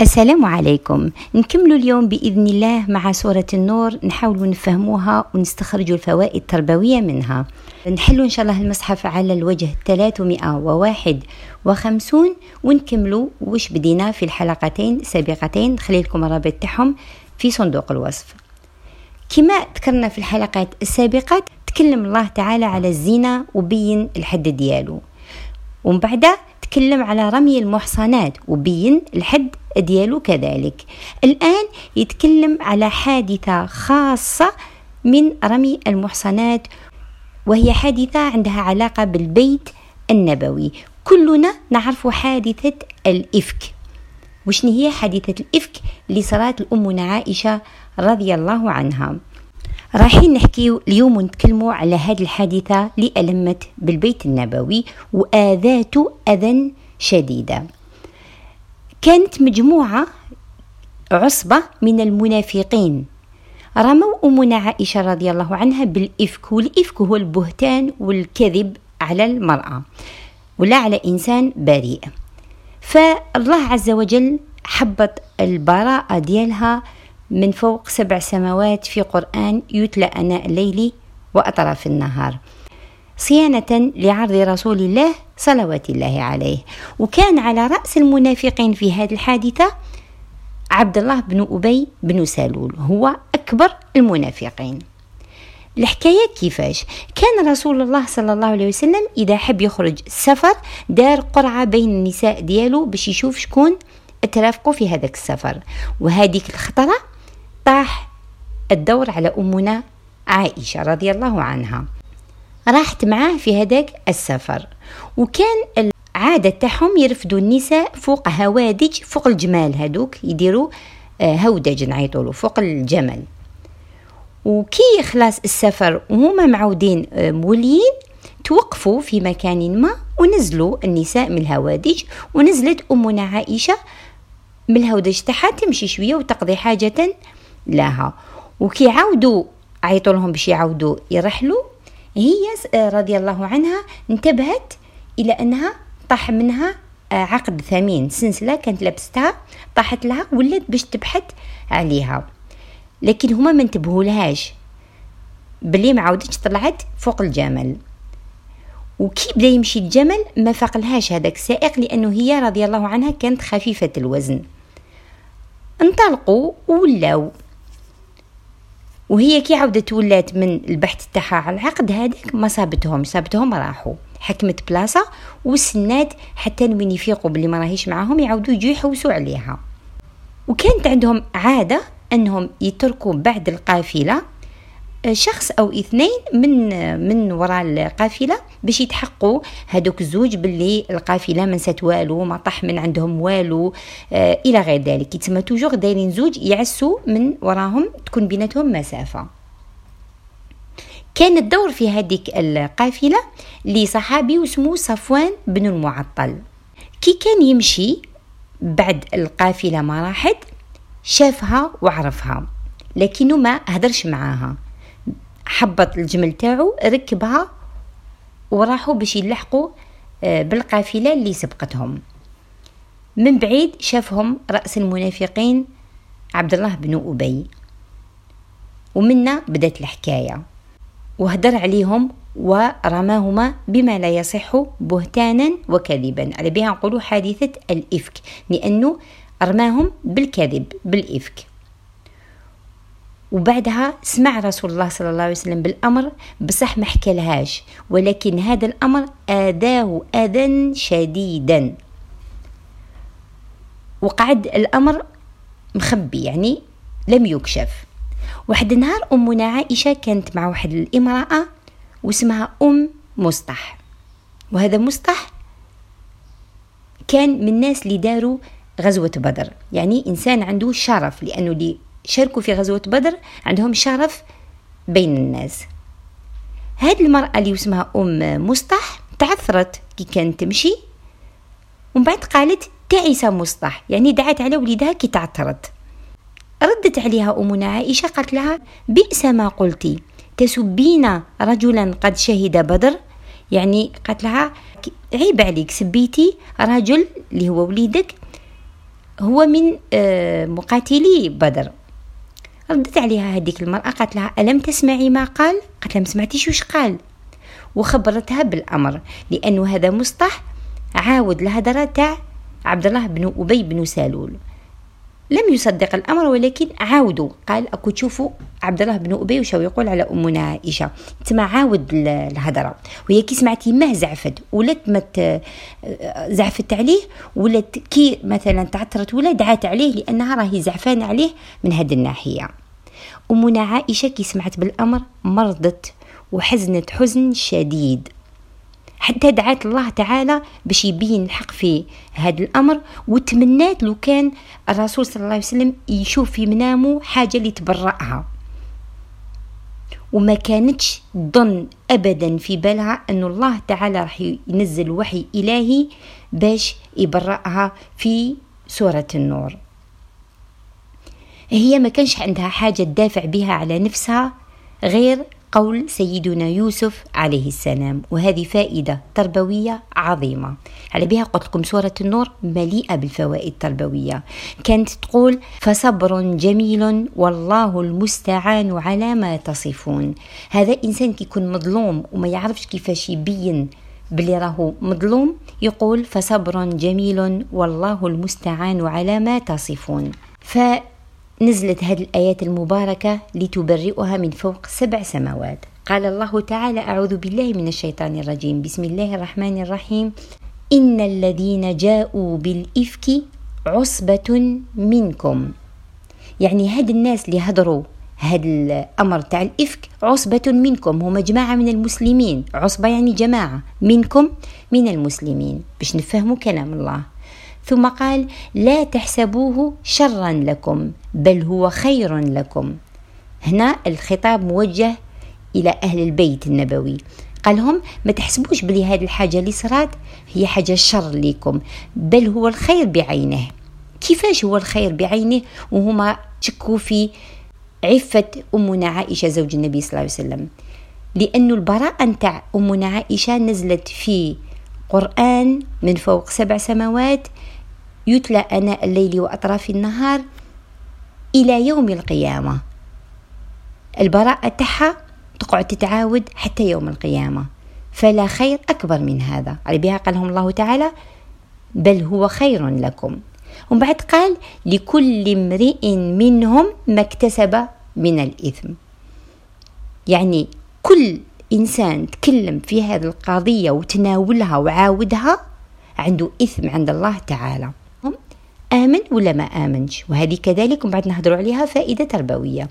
السلام عليكم. نكمل اليوم بإذن الله مع سورة النور نحاول نفهموها ونستخرج الفوائد التربوية منها. نحل إن شاء الله المصحف على الوجه 351 ونكملوا وش بدينا في الحلقتين السابقتين نخلي لكم الرابط تاعهم في صندوق الوصف. كما ذكرنا في الحلقات السابقة تكلم الله تعالى على الزنا وبين الحد ديالو. ومن بعد تكلم على رمي المحصنات وبين الحد ديالو كذلك. الآن يتكلم على حادثة خاصة من رمي المحصنات وهي حادثة عندها علاقة بالبيت النبوي. كلنا نعرف حادثة الإفك. وشنو هي حادثة الإفك؟ اللي صارت لأمنا عائشة رضي الله عنها. رايحين نحكي اليوم ونتكلموا على هذه الحادثة اللي ألمت بالبيت النبوي وآذاته أذى شديدة. كانت مجموعة عصبة من المنافقين. رموا أمنا عائشة رضي الله عنها بالإفك والإفك هو البهتان والكذب على المرأة ولا على إنسان بريء. فالله عز وجل حبط البراءة ديالها من فوق سبع سماوات في قرآن يتلى أناء الليل وأطراف النهار. صيانة لعرض رسول الله صلوات الله عليه. وكان على رأس المنافقين في هذه الحادثة عبد الله بن أبي بن سلول هو أكبر المنافقين. الحكاية كيفاش؟ كان رسول الله صلى الله عليه وسلم إذا حب يخرج سفر دار قرعة بين النساء ديالو باش يشوف شكون ترافقوا في هذاك السفر. وهذيك الخطرة طاح الدور على أمنا عائشة رضي الله عنها. راحت معاه في هذاك السفر وكان العادة تاعهم يرفدوا النساء فوق هوادج فوق الجمال هذوك يديروا آه، هودج نعيطولو فوق الجمل. وكي خلاص السفر وهما معودين آه، موليين توقفوا في مكان ما ونزلوا النساء من الهوادج ونزلت أمنا عائشة من الهودج تاعها تمشي شوية وتقضي حاجة لها. وكي عاودوا عيطوا لهم باش يعاودوا يرحلوا هي رضي الله عنها انتبهت إلى أنها طاح منها آه، عقد ثمين. سلسلة كانت لابستها طاحت لها ولات باش تبحث عليها. لكن هما ما انتبهوا لهاش. بلي ما طلعت فوق الجمل. وكي بدا يمشي الجمل ما فاقلهاش هذاك السائق لأنه هي رضي الله عنها كانت خفيفة الوزن. انطلقوا ولاو وهي كي عاودت ولات من البحث تاعها على العقد هذاك ما صابتهم صابتهم راحوا. حكمت بلاصة وسنات حتى وين يفيقوا بلي ما راهيش معاهم يعاودوا يجوا يحوسوا عليها. وكانت عندهم عادة أنهم يتركوا بعد القافلة شخص أو اثنين من من وراء القافلة باش يتحققوا هذوك الزوج باللي القافلة ما نسات والو ما طاح من عندهم والو آه إلى غير ذلك. يتسمى توجور دايرين زوج يعسوا من وراهم تكون بيناتهم مسافة. كان الدور في هذيك القافلة لصحابي اسمه صفوان بن المعطل. كي كان يمشي بعد القافلة ما راحت شافها وعرفها لكنه ما هدرش معاها. حبط الجمل تاعو ركبها وراحوا باش يلحقوا آه، بالقافلة اللي سبقتهم. من بعيد شافهم رأس المنافقين عبد الله بن أبي. ومنا بدأت الحكاية. وهدر عليهم ورماهما بما لا يصح بهتانا وكذبا. على بها نقولوا حادثة الإفك لأنه رماهم بالكذب بالإفك. وبعدها سمع رسول الله صلى الله عليه وسلم بالأمر بصح ما حكالهاش ولكن هذا الأمر آذاه أذى شديدا. وقعد الأمر مخبي يعني لم يكشف. واحد النهار أمنا عائشة كانت مع واحد الإمرأة واسمها أم مصطح. وهذا مصطح كان من الناس اللي داروا غزوة بدر يعني إنسان عنده شرف لأنه اللي شاركوا في غزوة بدر عندهم شرف بين الناس. هاد المرأة اللي اسمها أم مصطح تعثرت كي كانت تمشي ومن بعد قالت تعيس مصطح يعني دعت على وليدها كي تعثرت. ردت عليها أمنا عائشة قالت لها بئس ما قلتي تسبين رجلا قد شهد بدر؟ يعني قالت لها عيب عليك سبيتي رجل اللي هو وليدك هو من آه، مقاتلي بدر. ردت عليها هذيك المرأة قالت لها ألم تسمعي ما قال؟ قالت لها ما سمعتيش وش قال وخبرتها بالأمر لأنه هذا مصطح عاود الهدرة تاع عبد الله بن أبي بن سالول لم يصدق الأمر ولكن عاودوا. قال أكو تشوفوا عبد الله بن أبي وشو يقول على أمنا عائشه تما عاود الهضرة. وهي كي سمعت يماه زعفت ولات مت زعفت عليه ولات كي مثلا تعثرت ولا دعات عليه لأنها راهي زعفانة عليه من هذه الناحية. أمنا عائشة كي سمعت بالأمر مرضت وحزنت حزن شديد. حتى دعات الله تعالى باش يبين الحق في هذا الأمر. وتمنات لو كان الرسول صلى الله عليه وسلم يشوف في منامه حاجة اللي تبرأها. وما كانتش ظن ابدا في بالها أن الله تعالى راح ينزل وحي إلهي باش يبرأها في سورة النور. هي ما كانش عندها حاجة تدافع بها على نفسها غير قول سيدنا يوسف عليه السلام وهذه فائدة تربوية عظيمة. على بها قلت لكم سورة النور مليئة بالفوائد التربوية. كانت تقول فصبر جميل والله المستعان على ما تصفون. هذا إنسان كيكون مظلوم وما يعرفش كيفاش يبين بلي راهو مظلوم يقول فصبر جميل والله المستعان على ما تصفون. ف نزلت هذه الآيات المباركة لتبرئها من فوق سبع سماوات. قال الله تعالى أعوذ بالله من الشيطان الرجيم. بسم الله الرحمن الرحيم. إن الذين جاءوا بالإفك عصبة منكم. يعني هاد الناس اللي هدروا هاد الأمر تاع الإفك عصبة منكم. هما جماعة من المسلمين. عصبة يعني جماعة منكم من المسلمين. باش نفهموا كلام الله. ثم قال لا تحسبوه شرا لكم بل هو خير لكم. هنا الخطاب موجه إلى أهل البيت النبوي. قال لهم ما تحسبوش بلي هذه الحاجة اللي صرات هي حاجة شر لكم بل هو الخير بعينه. كيفاش هو الخير بعينه؟ وهما شكوا في عفة أمنا عائشة زوج النبي صلى الله عليه وسلم. لأن البراءة نتاع أمنا عائشة نزلت في قرآن من فوق سبع سماوات يتلى أناء الليل وأطراف النهار إلى يوم القيامة. البراءة تاعها تقعد تتعاود حتى يوم القيامة. فلا خير أكبر من هذا. على بها قال لهم الله تعالى بل هو خير لكم. ومن بعد قال لكل امرئ منهم ما اكتسب من الإثم. يعني كل إنسان تكلم في هذه القضية وتناولها وعاودها عنده إثم عند الله تعالى. آمن ولا ما آمنش؟ وهذه كذلك ومن بعد نهضروا عليها فائدة تربوية.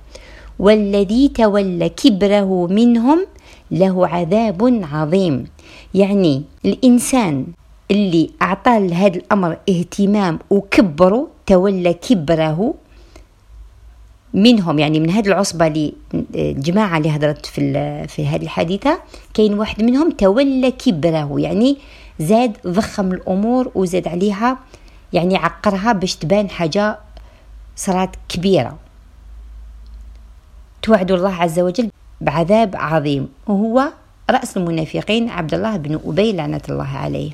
والذي تولى كبره منهم له عذاب عظيم. يعني الإنسان اللي أعطى لهذا الأمر اهتمام وكبره تولى كبره منهم يعني من هذه العصبة اللي الجماعة اللي هضرت في في هذه الحادثة كاين واحد منهم تولى كبره. يعني زاد ضخم الأمور وزاد عليها يعني عقرها باش تبان حاجة صارت كبيرة. توعد الله عز وجل بعذاب عظيم وهو رأس المنافقين عبد الله بن أبي لعنة الله عليه.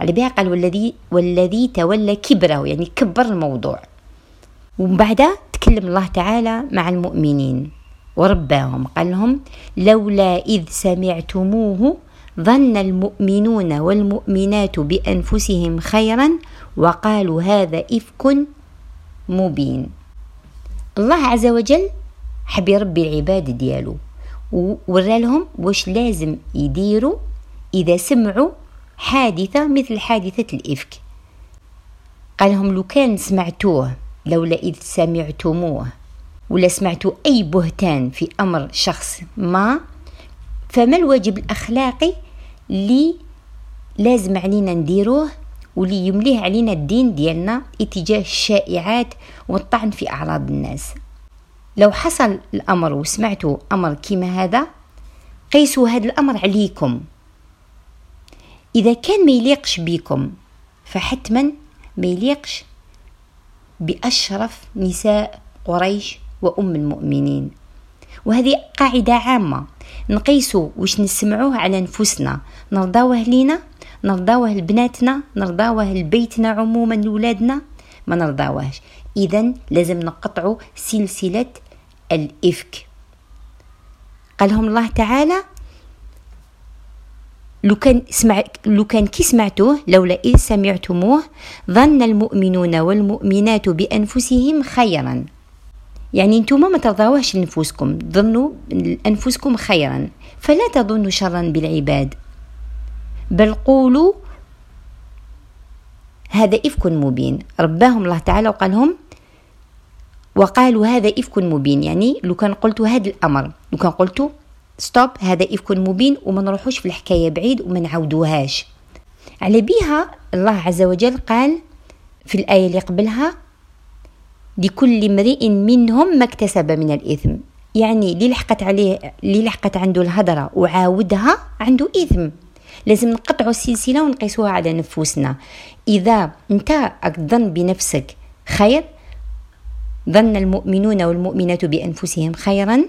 على بها قال والذي والذي تولى كبره. يعني كبر الموضوع. ومن بعدها تكلم الله تعالى مع المؤمنين ورباهم. قال لهم لولا إذ سمعتموه ظن المؤمنون والمؤمنات بأنفسهم خيرا وقالوا هذا إفك مبين. الله عز وجل حب يربي العباد ديالو. وورى لهم واش لازم يديروا إذا سمعوا حادثة مثل حادثة الإفك. قال لهم لو كان سمعتوه لولا إذ سمعتموه ولا سمعتوا أي بهتان في أمر شخص ما فما الواجب الأخلاقي اللي لازم علينا نديروه واللي يمليه علينا الدين ديالنا اتجاه الشائعات والطعن في أعراض الناس. لو حصل الأمر وسمعتوا أمر كيما هذا قيسوا هذا الأمر عليكم. إذا كان ما يليقش بيكم فحتما ما يليقش بأشرف نساء قريش وأم المؤمنين. وهذه قاعدة عامة. نقيسوا واش نسمعوه على نفوسنا نرضاوه لينا نرضاوه لبناتنا نرضاوه لبيتنا عموما لولادنا. ما نرضاوهش. إذا لازم نقطعوا سلسلة الإفك. قالهم الله تعالى لو كان سمع لو كان كي سمعتوه لولا إذ سمعتموه ظن المؤمنون والمؤمنات بأنفسهم خيرا. يعني أنتم ما ترضاوهش لنفوسكم ظنوا أنفسكم خيرا. فلا تظنوا شرا بالعباد. بل قولوا هذا إفك مبين. رباهم الله تعالى وقال لهم وقالوا هذا إفك مبين. يعني لو كان قلت هذا الأمر لو كان قلت ستوب هذا إفك مبين وما نروحوش في الحكاية بعيد وما نعاودوهاش. على بيها الله عز وجل قال في الآية اللي قبلها لكل امرئ منهم ما اكتسب من الإثم. يعني اللي لحقت عليه اللي لحقت عنده الهدرة وعاودها عنده إثم. لازم نقطعوا السلسلة ونقيسوها على نفوسنا. إذا أنت تظن بنفسك خير ظن المؤمنون والمؤمنات بأنفسهم خيرا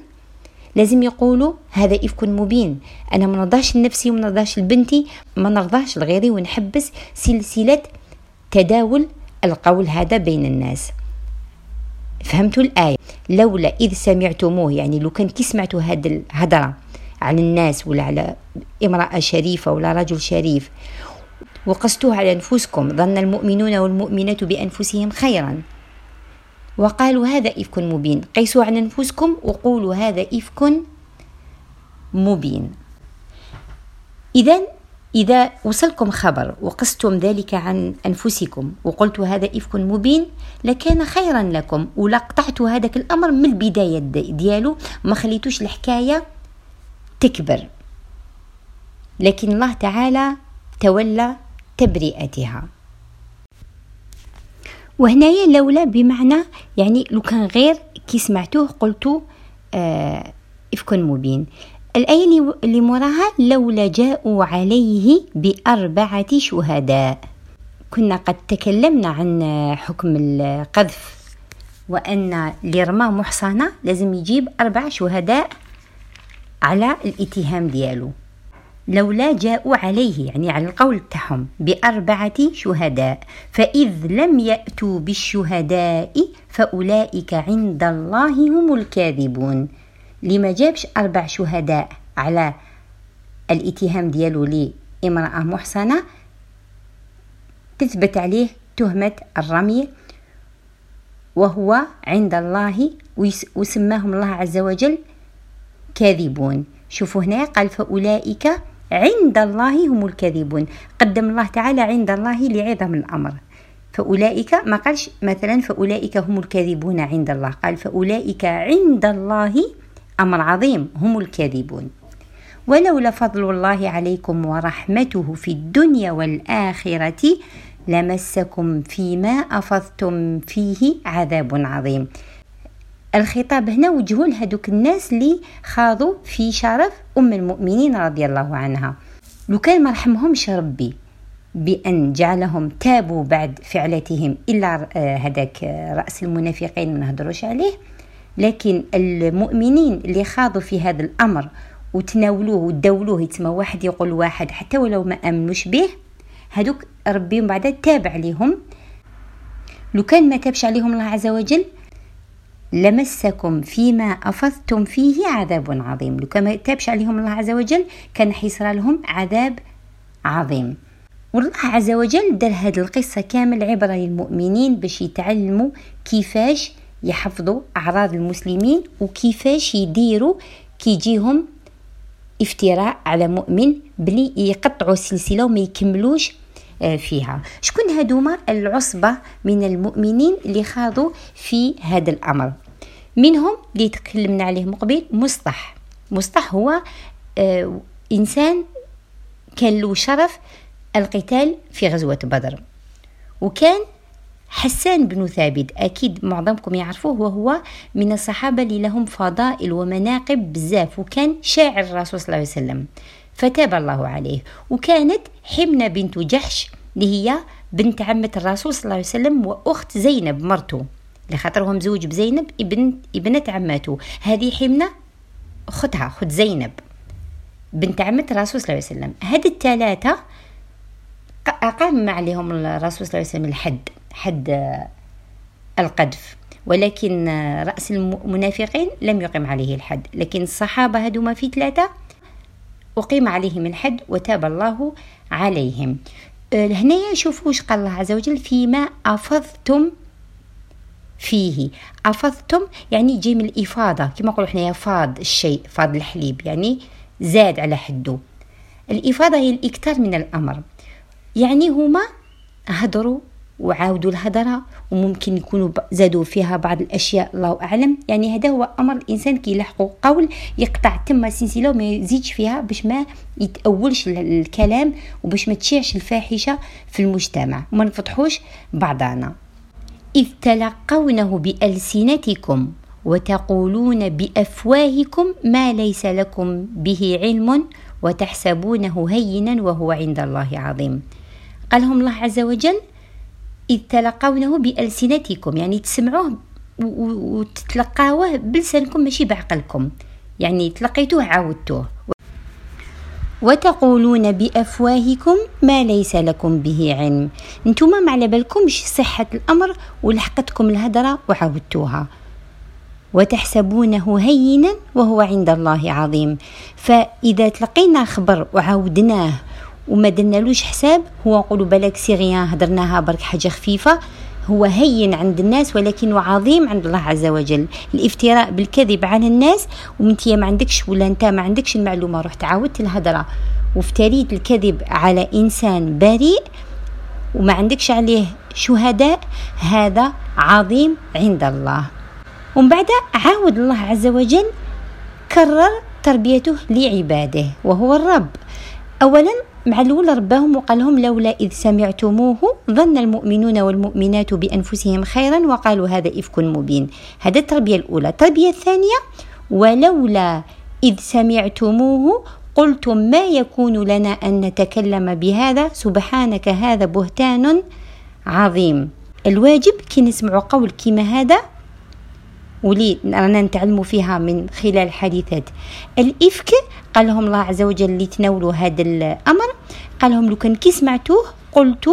لازم يقولوا هذا إفك مبين. أنا ما نرضاش لنفسي وما نرضاش لبنتي ما نرضاش لغيري ونحبس سلسلة تداول القول هذا بين الناس. فهمتوا الآية؟ لولا إذ سمعتموه يعني لو كان كي سمعتوا هذا الهدرة على الناس ولا على امرأة شريفة ولا رجل شريف. وقستوه على أنفسكم ظن المؤمنون والمؤمنات بأنفسهم خيرا. وقالوا هذا إفك مبين. قيسوا عن أنفسكم وقولوا هذا إفك مبين. إذا إذا وصلكم خبر وقستم ذلك عن أنفسكم وقلت هذا إفك مبين لكان خيرا لكم ولقطعت هذاك الأمر من البداية ديالو. ما خليتوش الحكاية تكبر. لكن الله تعالى تولى تبرئتها. وهنايا لولا بمعنى يعني لو كان غير كي سمعتوه قلتو آه إفك مبين. الآية اللي موراها لولا جاءوا عليه بأربعة شهداء. كنا قد تكلمنا عن حكم القذف وأن اللي رماه محصنة لازم يجيب أربع شهداء على الاتهام ديالو لولا جاءوا عليه يعني على القول تاعهم بأربعة شهداء فإذ لم يأتوا بالشهداء فأولئك عند الله هم الكاذبون. لما جابش أربع شهداء على الاتهام ديالو لامرأة محصنة تثبت عليه تهمة الرمي وهو عند الله وسماهم الله عز وجل كاذبون. شوفوا هنا قال فأولئك عند الله هم الكاذبون. قدم الله تعالى عند الله لعظم الأمر. فأولئك ما قالش مثلا فأولئك هم الكاذبون عند الله. قال فأولئك عند الله أمر عظيم هم الكاذبون. ولولا فضل الله عليكم ورحمته في الدنيا والآخرة لمسكم فيما أفضتم فيه عذاب عظيم. الخطاب هنا وجهه لهذوك الناس اللي خاضوا في شرف أم المؤمنين رضي الله عنها. لو كان ما رحمهمش ربي بأن جعلهم تابوا بعد فعلتهم إلا آه، هذاك رأس المنافقين ما نهضروش عليه لكن المؤمنين اللي خاضوا في هذا الأمر وتناولوه ودولوه يتسمى واحد يقول واحد حتى ولو ما أمنوش به هذوك ربي بعد تاب عليهم لو كان ما تابش عليهم الله عز وجل لمسكم فيما أفضتم فيه عذاب عظيم. لو تابش عليهم الله عز وجل كان حيصرى لهم عذاب عظيم. والله عز وجل دار هذه القصة كامل عبرة للمؤمنين باش يتعلموا كيفاش يحفظوا أعراض المسلمين وكيفاش يديروا كيجيهم افتراء على مؤمن بلي يقطعوا السلسلة وما يكملوش آه، فيها. شكون هادوما العصبة من المؤمنين اللي خاضوا في هذا الأمر. منهم اللي تكلمنا عليه مقبل مصطح. مصطح هو آه إنسان كان له شرف القتال في غزوة بدر. وكان حسان بن ثابت أكيد معظمكم يعرفوه وهو من الصحابة اللي لهم فضائل ومناقب بزاف وكان شاعر الرسول صلى الله عليه وسلم فتاب الله عليه. وكانت حمنة بنت جحش اللي هي بنت عمة الرسول صلى الله عليه وسلم وأخت زينب مرته. لخاطرهم زوج بزينب ابن ابنة عماته هذه حمنة أختها أخت زينب. بنت عمة الرسول صلى الله عليه وسلم. هاد الثلاثة أقام عليهم الرسول صلى الله عليه وسلم الحد حد القذف. ولكن رأس المنافقين لم يقم عليه الحد. لكن الصحابة هدوما في ثلاثة أقيم عليهم الحد وتاب الله عليهم. هنا شوفوا وش قال الله عز وجل فيما أفضتم فيه. أفضتم يعني يجي من الإفاضة كما نقولوا حنايا فاض الشيء فاض الحليب يعني زاد على حده الإفاضة هي الإكثار من الأمر. يعني هما هضروا وعاودوا الهضرة وممكن يكونوا زادوا فيها بعض الأشياء الله أعلم. يعني هذا هو أمر الإنسان كي يلحقوا قول يقطع تم سلسلة وما يزيدش فيها باش ما يتأولش الكلام وباش ما تشيعش الفاحشة في المجتمع. وما نفتحوش بعضنا إذ تلقونه بألسنتكم وتقولون بأفواهكم ما ليس لكم به علم وتحسبونه هينا وهو عند الله عظيم. قالهم الله عز وجل إذ تلقونه بألسنتكم يعني تسمعوه وتتلقاوه بلسانكم ماشي بعقلكم يعني تلقيتوه عاودتوه. وتقولون بأفواهكم ما ليس لكم به علم. نتوما ما على بالكمش صحة الأمر ولحقتكم الهدرة وعاودتوها وتحسبونه هينا وهو عند الله عظيم. فإذا تلقينا خبر وعاودناه وما درنالوش حساب هو نقولوا بالك سيغيان هدرناها برك حاجة خفيفة هو هين عند الناس ولكنه عظيم عند الله عز وجل. الافتراء بالكذب على الناس وانت ما عندكش ولا انت ما عندكش المعلومة رحت عاودت الهدره وافتريت الكذب على إنسان بريء وما عندكش عليه شهداء هذا عظيم عند الله. ومن بعد عاود الله عز وجل كرر تربيته لعباده وهو الرب. اولا مع الأولى رباهم وقال لهم لولا إذ سمعتموه ظن المؤمنون والمؤمنات بأنفسهم خيرا وقالوا هذا إفك مبين. هذا التربية الأولى. التربية الثانية ولولا إذ سمعتموه قلتم ما يكون لنا أن نتكلم بهذا؟ سبحانك هذا بهتان عظيم. الواجب كي نسمع قول كما هذا ولي رانا نتعلموا فيها من خلال حادثات الإفك قال لهم الله عز وجل اللي تناولوا هذا الأمر قال لهم لو كان كي سمعتوه قلت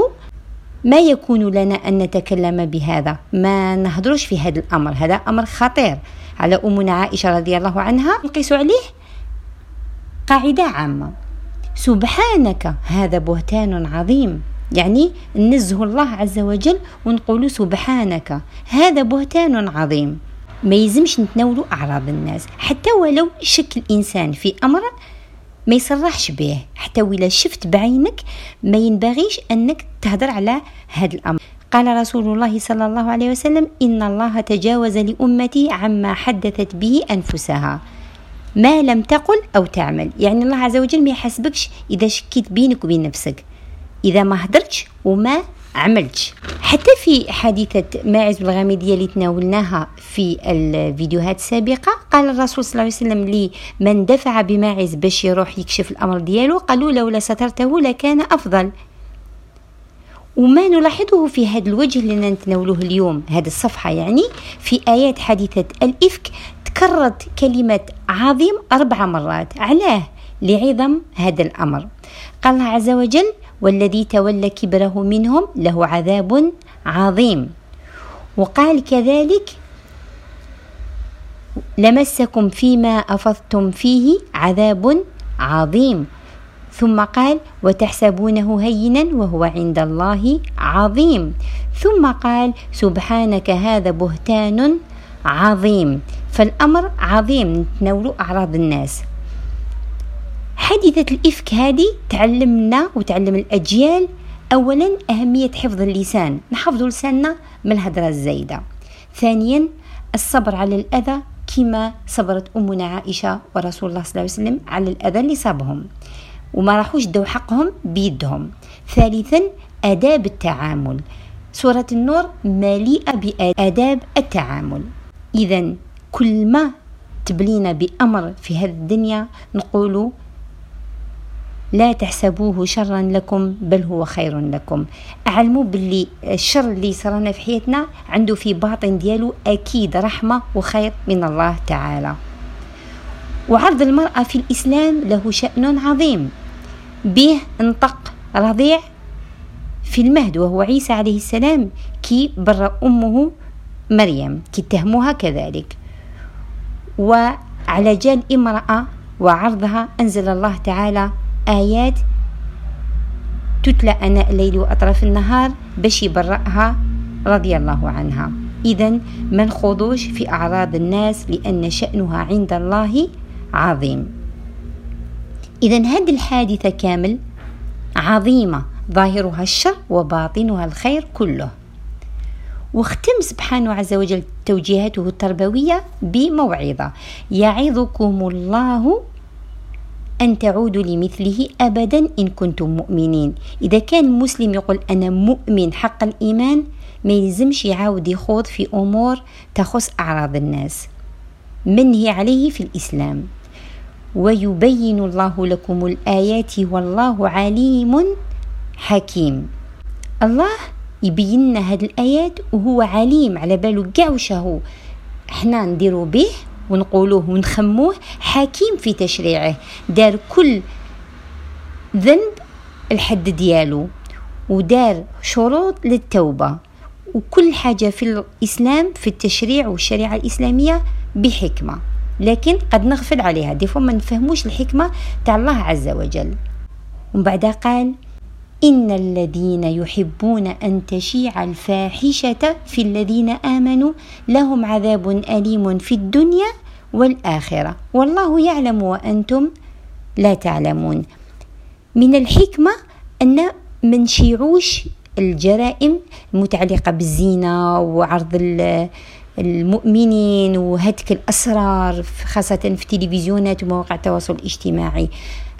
ما يكون لنا أن نتكلم بهذا ما نهضروش في هذا الأمر. هذا أمر خطير. على أمنا عائشة رضي الله عنها نقيس عليه قاعدة عامة. سبحانك هذا بهتان عظيم. يعني نزه الله عز وجل ونقول سبحانك هذا بهتان عظيم. ما يلزمش نتناولوا أعراض الناس. حتى ولو شك الإنسان في أمر ما يصرحش به. حتى ولا شفت بعينك ما ينبغيش أنك تهدر على هذا الأمر. قال رسول الله صلى الله عليه وسلم إن الله تجاوز لأمتي عما حدثت به أنفسها. ما لم تقل أو تعمل. يعني الله عز وجل ما يحاسبكش إذا شكيت بينك وبين نفسك. إذا ما هدرتش وما عملتش. حتى في حادثة ماعز الغامدية اللي تناولناها في الفيديوهات السابقة قال الرسول صلى الله عليه وسلم لمن دفع بماعز باش يروح يكشف الأمر ديالو قالوا لولا سترته لكان أفضل. وما نلاحظه في هذا الوجه اللي نتناوله اليوم هذه الصفحة يعني في آيات حادثة الإفك تكررت كلمة عظيم أربع مرات علاه لعظم هذا الأمر. قال الله عز وجل والذي تولى كبره منهم له عذاب عظيم. وقال كذلك لمسكم فيما أفضتم فيه عذاب عظيم. ثم قال وتحسبونه هينا وهو عند الله عظيم. ثم قال سبحانك هذا بهتان عظيم. فالأمر عظيم نتناول أعراض الناس. حادثة الإفك هذه تعلمنا وتعلم الأجيال أولا أهمية حفظ اللسان. نحفظ لساننا من الهدرة الزايدة. ثانيا الصبر على الأذى كما صبرت أمنا عائشة ورسول الله صلى الله عليه وسلم على الأذى اللي صابهم وما راحوش دو حقهم بيدهم. ثالثا آداب التعامل. سورة النور مليئة بآداب التعامل. إذا كل ما تبلينا بأمر في هذه الدنيا نقول لا تحسبوه شرا لكم بل هو خير لكم. اعلموا باللي الشر اللي صرنا في حياتنا عنده في باطن ديالو أكيد رحمة وخير من الله تعالى. وعرض المرأة في الإسلام له شأن عظيم. به انطق رضيع في المهد وهو عيسى عليه السلام كي بر أمه مريم كتهموها كذلك. وعلى جال امرأة وعرضها أنزل الله تعالى آيات تتلى أناء الليل وأطراف النهار باش يبرأها رضي الله عنها. إذا ما نخوضوش في أعراض الناس لأن شأنها عند الله عظيم. إذا هذه الحادثة كامل عظيمة ظاهرها الشر وباطنها الخير كله. واختم سبحانه عز وجل توجيهاته التربوية بموعظة يعظكم الله أن تعودوا لمثله أبدا إن كنتم مؤمنين. إذا كان المسلم يقول أنا مؤمن حق الإيمان ما يلزمش يعاود يخوض في أمور تخص أعراض الناس. منهي عليه في الإسلام. ويبين الله لكم الآيات والله عليم حكيم. الله يبين لنا هاد الآيات وهو عليم على بالو كاع وش هو. إحنا نديرو به ونقولوه ونخموه حكيم في تشريعه دار كل ذنب الحد ديالو ودار شروط للتوبة وكل حاجة في الإسلام في التشريع والشريعة الإسلامية بحكمة. لكن قد نغفل عليها. دي ما نفهموش الحكمة تاع الله عز وجل. ومن بعد قال إن الذين يحبون أن تشيع الفاحشة في الذين آمنوا لهم عذاب أليم في الدنيا والآخرة. والله يعلم وأنتم لا تعلمون. من الحكمة أن منشيعوش الجرائم المتعلقة بالزنا وعرض المؤمنين وهتك الأسرار خاصة في التلفزيونات ومواقع التواصل الاجتماعي.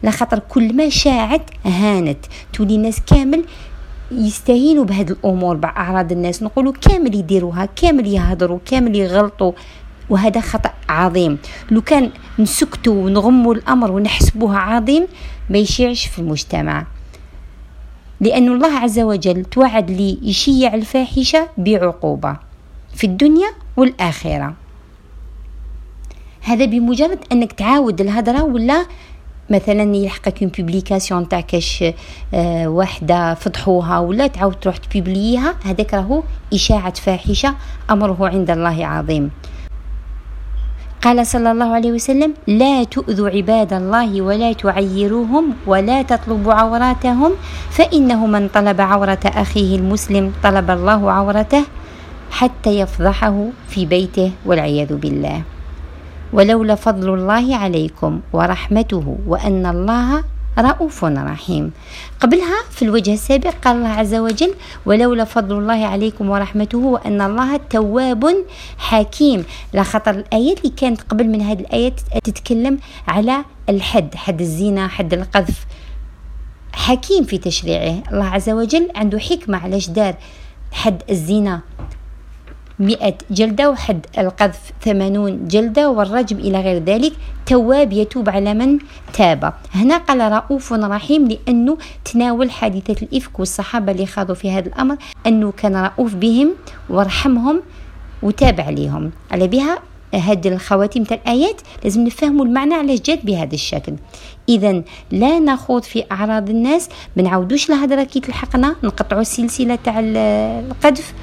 لخاطر كل ما شاعت هانت. تولي الناس كامل يستهينوا بهذه الأمور باعراض الناس. نقولوا كامل يديروها كامل يهضروا كامل يغلطوا. وهذا خطأ عظيم. لو كان نسكتوا ونغموا الأمر ونحسبوها عظيم ما يشيعش في المجتمع. لأن الله عز وجل توعد لي يشيع الفاحشة بعقوبة في الدنيا والآخرة. هذا بمجرد أنك تعاود الهضرة ولا مثلا يلحقك une publication تاع كاش آه وحدة فضحوها ولا تعاود تروح تpublierها هذاك راهو إشاعة فاحشة أمره عند الله عظيم. قال صلى الله عليه وسلم لا تؤذوا عباد الله ولا تعيروهم ولا تطلبوا عوراتهم فإنه من طلب عورة أخيه المسلم طلب الله عورته حتى يفضحه في بيته والعياذ بالله. ولولا فضل الله عليكم ورحمته وأن الله رؤوف رحيم. قبلها في الوجه السابق قال الله عز وجل ولولا فضل الله عليكم ورحمته وأن الله تواب حكيم. لا خطر الآيات اللي كانت قبل من هذه الآيات تتكلم على الحد حد الزنا حد القذف. حكيم في تشريعه. الله عز وجل عنده حكمة علاش دار حد الزنا. مئة جلدة وحد القذف ثمانون جلدة والرجم إلى غير ذلك تواب يتوب على من تاب. هنا قال رؤوف رحيم لأنه تناول حادثة الإفك والصحابة اللي خاضوا في هذا الأمر أنه كان رؤوف بهم ورحمهم وتاب عليهم. على بها هاد الخواتيم تاع الآيات لازم نفهموا المعنى علاش جات بهذا الشكل. إذا لا نخوض في أعراض الناس ما نعاودوش الهضرة كي تلحقنا نقطعوا السلسلة تاع القذف.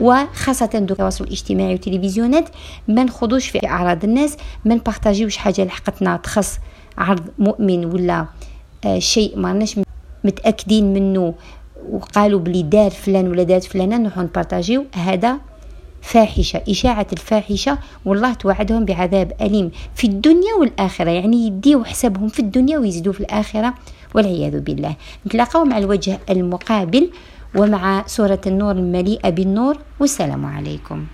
وخاصة التواصل الاجتماعي والتلفزيونات ما نخوضوش في أعراض الناس ما نبارطاجيوش حاجة لحقتنا تخص عرض مؤمن ولا آه شيء ما رناش متأكدين منه وقالوا بلي دار فلان ولا دارت فلانة نروحو نبارطاجيو. هذا فاحشة إشاعة الفاحشة والله توعدهم بعذاب أليم في الدنيا والآخرة. يعني يديو حسابهم في الدنيا ويزيدوا في الآخرة والعياذ بالله. نتلاقاو مع الوجه المقابل. ومع سورة النور المليئة بالنور والسلام عليكم.